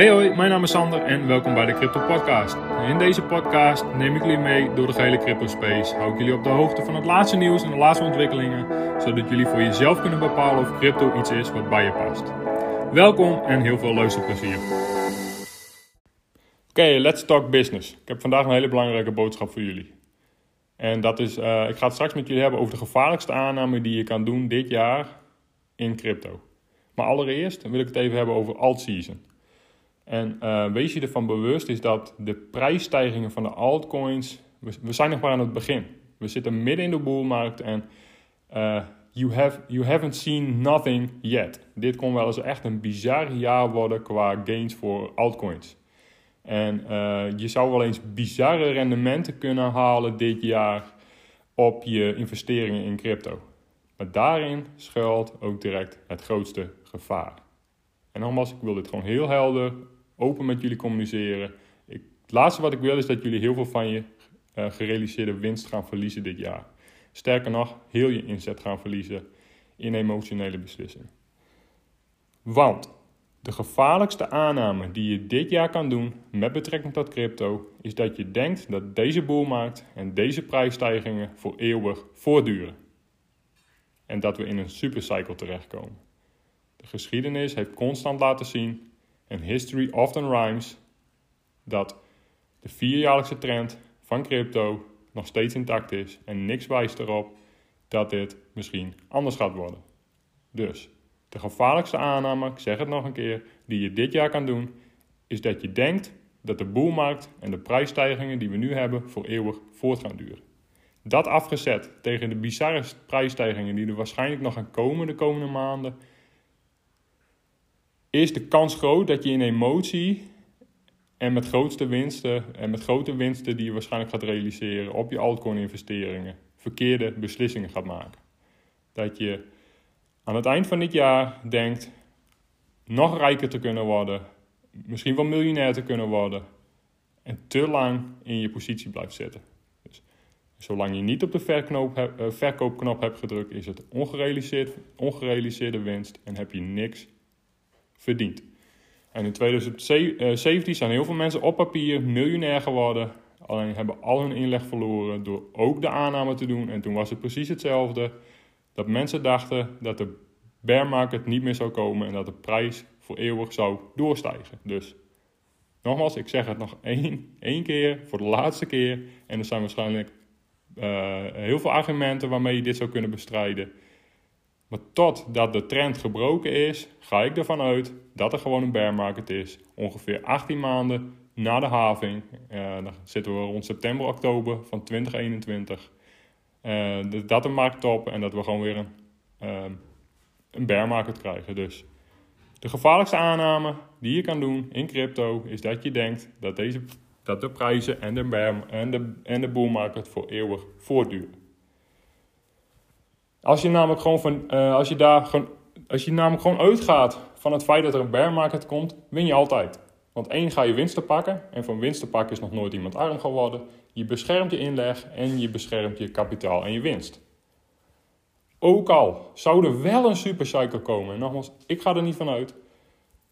Hey hoi, mijn naam is Sander en welkom bij de Crypto Podcast. In deze podcast neem ik jullie mee door de gehele crypto space. Hou ik jullie op de hoogte van het laatste nieuws en de laatste ontwikkelingen, zodat jullie voor jezelf kunnen bepalen of crypto iets is wat bij je past. Welkom en heel veel luisterplezier. Oké, let's talk business. Ik heb vandaag een hele belangrijke boodschap voor jullie. En dat is, uh, ik ga het straks met jullie hebben over de gevaarlijkste aanname die je kan doen dit jaar in crypto. Maar allereerst wil ik het even hebben over alt-season. En uh, wees je ervan bewust is dat de prijsstijgingen van de altcoins, we, we, zijn nog maar aan het begin. We zitten midden in de boelmarkt en uh, you, have, you haven't seen nothing yet. Dit kon wel eens echt een bizar jaar worden qua gains voor altcoins. En uh, je zou wel eens bizarre rendementen kunnen halen dit jaar op je investeringen in crypto. Maar daarin schuilt ook direct het grootste gevaar. En nogmaals, ik wil dit gewoon heel helder, open met jullie communiceren. Ik, het laatste wat ik wil is dat jullie heel veel van je uh, gerealiseerde winst gaan verliezen dit jaar. Sterker nog, heel je inzet gaan verliezen in emotionele beslissingen. Want de gevaarlijkste aanname die je dit jaar kan doen met betrekking tot crypto is dat je denkt dat deze boelmarkt en deze prijsstijgingen voor eeuwig voortduren. En dat we in een supercycle terechtkomen. De geschiedenis heeft constant laten zien, en history often rhymes, dat de vierjaarlijkse trend van crypto nog steeds intact is en niks wijst erop dat dit misschien anders gaat worden. Dus de gevaarlijkste aanname, ik zeg het nog een keer, die je dit jaar kan doen, is dat je denkt dat de boelmarkt en de prijsstijgingen die we nu hebben voor eeuwig voort gaan duren. Dat afgezet tegen de bizarre prijsstijgingen die er waarschijnlijk nog gaan komen de komende maanden, is de kans groot dat je in emotie en met grootste winsten en met grote winsten die je waarschijnlijk gaat realiseren op je altcoin investeringen verkeerde beslissingen gaat maken. Dat je aan het eind van dit jaar denkt nog rijker te kunnen worden, misschien wel miljonair te kunnen worden en te lang in je positie blijft zitten. Dus zolang je niet op de uh, verkoopknop hebt gedrukt, is het ongerealiseerd, ongerealiseerde winst en heb je niks verdiend. En in 2017 zijn heel veel mensen op papier miljonair geworden. Alleen hebben al hun inleg verloren door ook de aanname te doen. En toen was het precies hetzelfde. Dat mensen dachten dat de bear market niet meer zou komen en dat de prijs voor eeuwig zou doorstijgen. Dus nogmaals, ik zeg het nog één, één keer voor de laatste keer. En er zijn waarschijnlijk uh, heel veel argumenten waarmee je dit zou kunnen bestrijden. Maar totdat de trend gebroken is, ga ik ervan uit dat er gewoon een bear market is. Ongeveer 18 maanden na de having. Uh, dan zitten we rond september, oktober van 2021. Uh, dat de markt top en dat we gewoon weer een, uh, een bear market krijgen. Dus de gevaarlijkste aanname die je kan doen in crypto is dat je denkt dat, deze, dat de prijzen en de, bear, en de, en de bull market voor eeuwig voortduren. Als je namelijk gewoon van, uh, als je daar gewoon, als je namelijk gewoon uitgaat van het feit dat er een bear market komt, win je altijd. Want één ga je winsten pakken en van winsten pakken is nog nooit iemand arm geworden. Je beschermt je inleg en je beschermt je kapitaal en je winst. Ook al zou er wel een supercycle komen, en nogmaals, ik ga er niet van uit,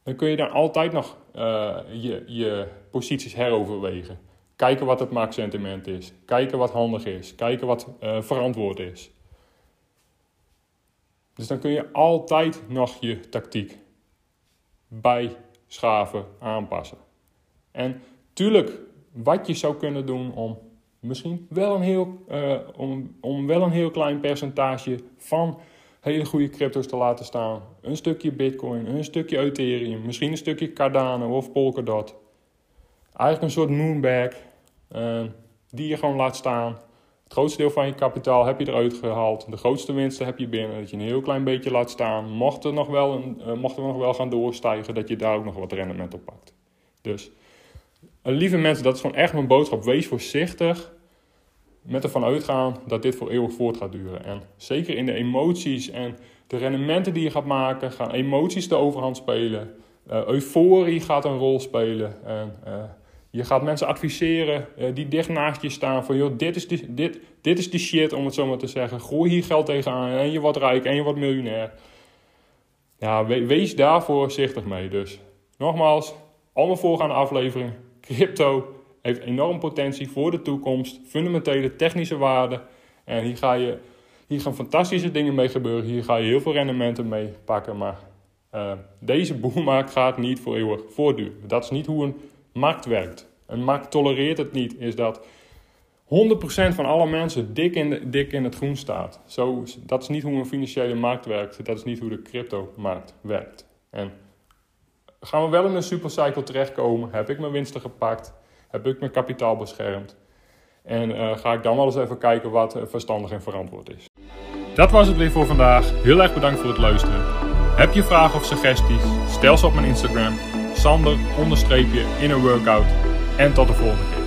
dan kun je daar altijd nog uh, je, je posities heroverwegen. Kijken wat het marktsentiment is, kijken wat handig is, kijken wat uh, verantwoord is. Dus dan kun je altijd nog je tactiek bijschaven, aanpassen. En tuurlijk, wat je zou kunnen doen om misschien wel een heel, uh, om, om wel een heel klein percentage van hele goede crypto's te laten staan. Een stukje Bitcoin, een stukje Ethereum, misschien een stukje Cardano of Polkadot. Eigenlijk een soort moonbag uh, die je gewoon laat staan. Het grootste deel van je kapitaal heb je eruit gehaald. De grootste winsten heb je binnen. Dat je een heel klein beetje laat staan. Mocht er nog wel, een, uh, mocht er nog wel gaan doorstijgen, dat je daar ook nog wat rendement op pakt. Dus, uh, lieve mensen, dat is gewoon echt mijn boodschap. Wees voorzichtig met ervan uitgaan dat dit voor eeuwig voort gaat duren. En zeker in de emoties en de rendementen die je gaat maken, gaan emoties de overhand spelen. Uh, euforie gaat een rol spelen. En, je gaat mensen adviseren uh, die dicht naast je staan van joh, dit is, de, dit, dit is de shit om het zo maar te zeggen. Groei hier geld tegenaan en je wordt rijk en je wordt miljonair. Ja, we, wees daar voorzichtig mee. Dus nogmaals, Alle voorgaande afleveringen. Crypto heeft enorm potentie voor de toekomst. Fundamentele technische waarde. En hier, ga je, hier gaan fantastische dingen mee gebeuren. Hier ga je heel veel rendementen mee pakken. Maar uh, deze boelmarkt gaat niet voor eeuwig voortduren. Dat is niet hoe een markt werkt. Een markt tolereert het niet. Is dat 100% van alle mensen dik in, dik in het groen staat. Zo, dat is niet hoe een financiële markt werkt. Dat is niet hoe de crypto-markt werkt. En gaan we wel in een supercycle terechtkomen? Heb ik mijn winsten gepakt? Heb ik mijn kapitaal beschermd? En uh, ga ik dan wel eens even kijken wat verstandig en verantwoord is. Dat was het weer voor vandaag. Heel erg bedankt voor het luisteren. Heb je vragen of suggesties? Stel ze op mijn Instagram. Sander onderstreepje in een workout. En tot de volgende keer.